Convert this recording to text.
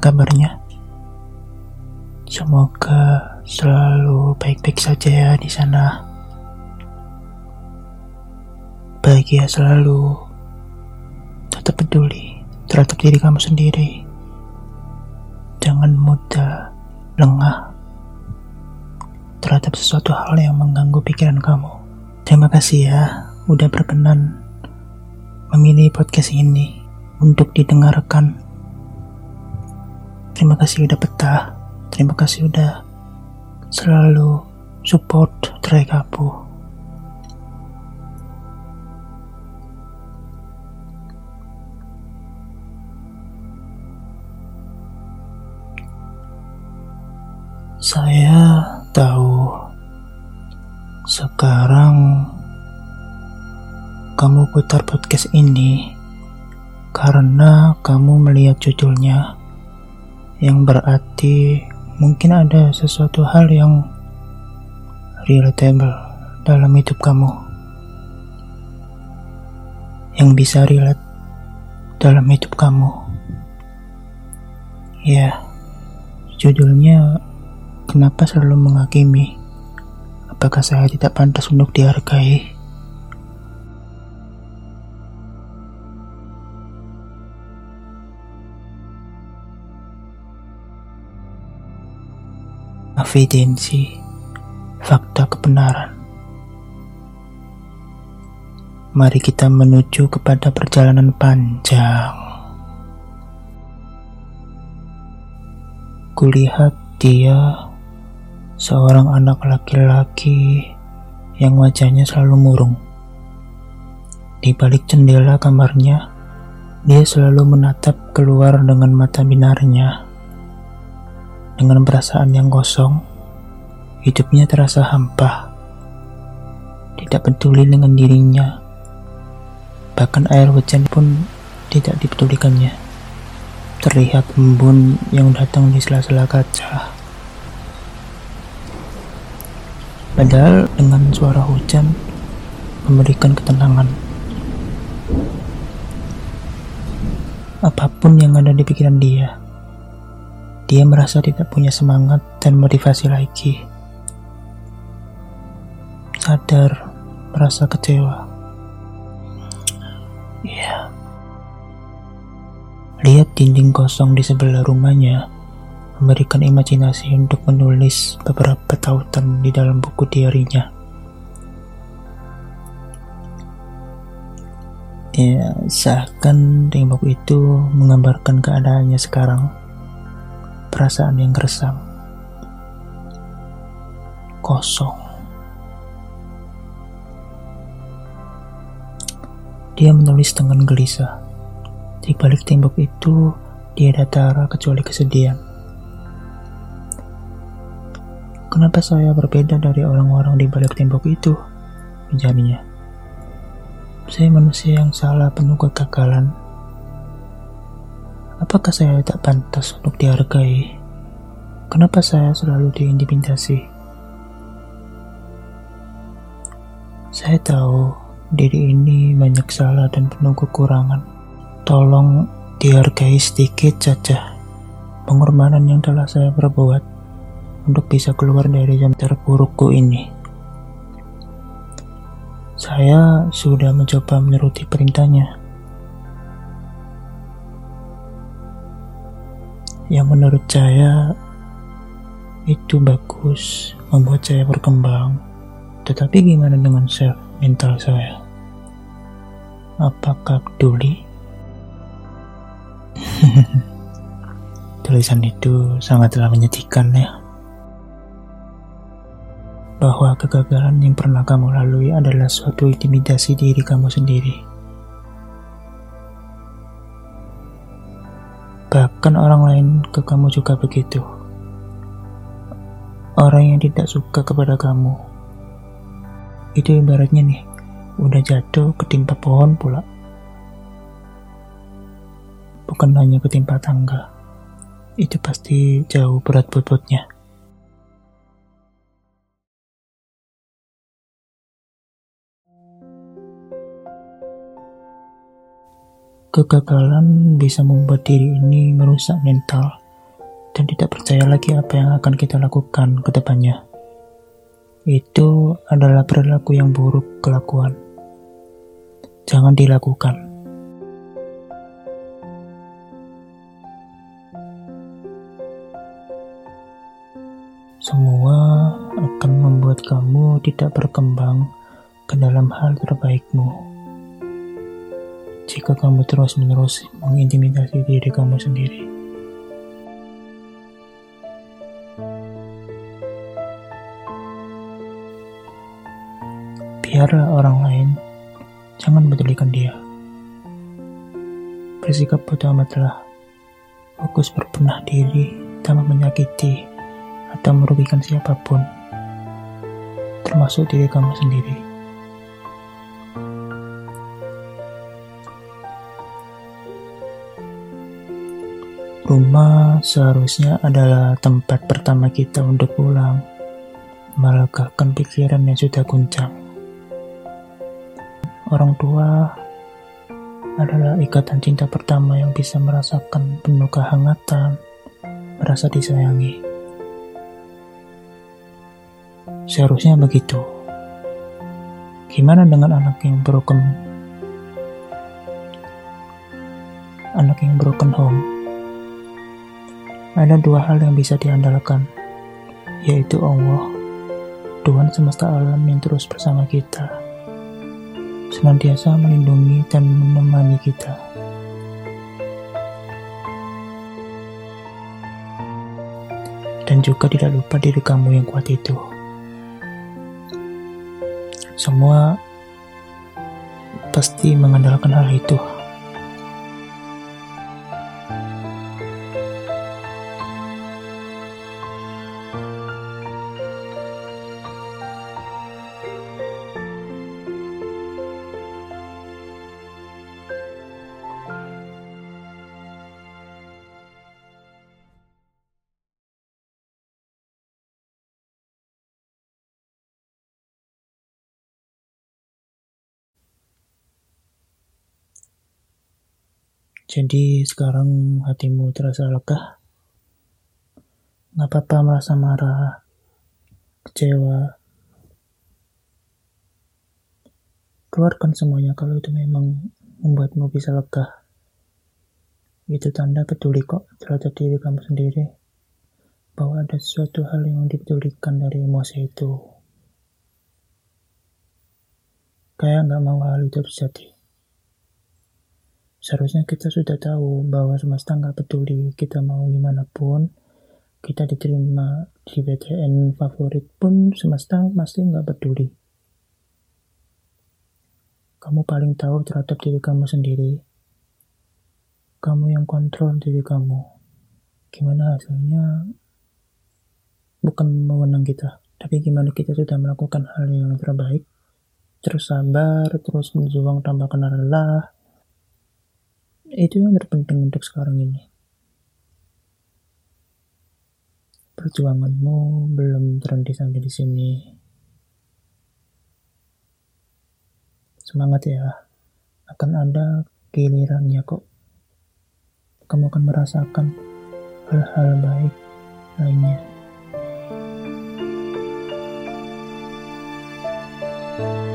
kabarnya? Semoga selalu baik-baik saja ya di sana. Bahagia selalu. Tetap peduli terhadap diri kamu sendiri. Jangan mudah lengah terhadap sesuatu hal yang mengganggu pikiran kamu. Terima kasih ya udah berkenan memilih podcast ini untuk didengarkan. Terima kasih udah betah. Terima kasih udah selalu support track aku. Saya tahu sekarang kamu putar podcast ini karena kamu melihat judulnya yang berarti mungkin ada sesuatu hal yang relatable dalam hidup kamu. Yang bisa relate dalam hidup kamu. Ya judulnya kenapa selalu menghakimi? Apakah saya tidak pantas untuk dihargai evidensi, fakta kebenaran. Mari kita menuju kepada perjalanan panjang. Kulihat dia seorang anak laki-laki yang wajahnya selalu murung. Di balik jendela kamarnya, dia selalu menatap keluar dengan mata binarnya dengan perasaan yang kosong, hidupnya terasa hampa. Tidak peduli dengan dirinya, bahkan air hujan pun tidak dipedulikannya. Terlihat embun yang datang di sela-sela kaca. Padahal dengan suara hujan memberikan ketenangan. Apa pun yang ada di pikiran dia, dia merasa tidak punya semangat dan motivasi lagi. Sadar, merasa kecewa. Ya. Lihat dinding kosong di sebelah rumahnya memberikan imajinasi untuk menulis beberapa tautan di dalam buku diarinya. Ya, seakan tembok itu menggambarkan keadaannya sekarang perasaan yang gersang, kosong. Dia menulis dengan gelisah. Di balik tembok itu, dia datara kecuali kesedihan. Kenapa saya berbeda dari orang-orang di balik tembok itu? Menjadinya. Saya manusia yang salah penuh kegagalan Apakah saya tak pantas untuk dihargai? Kenapa saya selalu diintimidasi? Saya tahu diri ini banyak salah dan penuh kekurangan. Tolong dihargai sedikit saja pengorbanan yang telah saya perbuat untuk bisa keluar dari jam terburukku ini. Saya sudah mencoba menuruti perintahnya yang menurut saya itu bagus membuat saya berkembang. Tetapi gimana dengan self mental saya? Apakah peduli? Tulisan itu sangatlah menyedihkan ya. Bahwa kegagalan yang pernah kamu lalui adalah suatu intimidasi diri kamu sendiri Bahkan orang lain ke kamu juga begitu. Orang yang tidak suka kepada kamu. Itu ibaratnya nih, udah jatuh ketimpa pohon pula. Bukan hanya ketimpa tangga. Itu pasti jauh berat bobotnya. Kegagalan bisa membuat diri ini merusak mental dan tidak percaya lagi apa yang akan kita lakukan ke depannya. Itu adalah perilaku yang buruk kelakuan. Jangan dilakukan. Semua akan membuat kamu tidak berkembang ke dalam hal terbaikmu. Jika kamu terus-menerus mengintimidasi diri kamu sendiri. Biarlah orang lain, jangan pedulikan dia. Bersikap bodoh amatlah, fokus berbenah diri tanpa menyakiti atau merugikan siapa pun, termasuk diri kamu sendiri. Rumah seharusnya adalah tempat pertama kita untuk pulang, melegakan pikiran yang sudah guncang. Orang tua adalah ikatan cinta pertama yang bisa merasakan penuh kehangatan, merasa disayangi. Seharusnya begitu. Gimana dengan anak yang broken? Anak yang broken home. Ada dua hal yang bisa diandalkan, yaitu Allah, Tuhan semesta alam yang terus bersama kita senantiasa melindungi dan menemani kita. Dan juga tidak lupa diri kamu yang kuat itu. Semua pasti mengandalkan hal itu. Jadi sekarang hatimu terasa lega? Nggak apa-apa merasa marah, kecewa. Keluarkan semuanya kalau itu memang membuatmu bisa lega. Itu tanda peduli kok terhadap diri kamu sendiri. Bahwa ada sesuatu hal yang dipedulikan dari emosi itu. Kayak nggak mau hal itu terjadi. Seharusnya kita sudah tahu bahwa semesta nggak peduli kita mau gimana pun, kita diterima di BTN favorit pun semesta pasti nggak peduli. Kamu paling tahu terhadap diri kamu sendiri. Kamu yang kontrol diri kamu. Gimana hasilnya bukan mewenang kita, tapi gimana kita sudah melakukan hal yang terbaik, terus sabar, terus berjuang tanpa kenal lelah, itu yang terpenting untuk sekarang ini. Perjuanganmu belum terhenti sampai di sini. Semangat ya. Akan ada gilirannya kok. Kamu akan merasakan hal-hal baik lainnya. thank you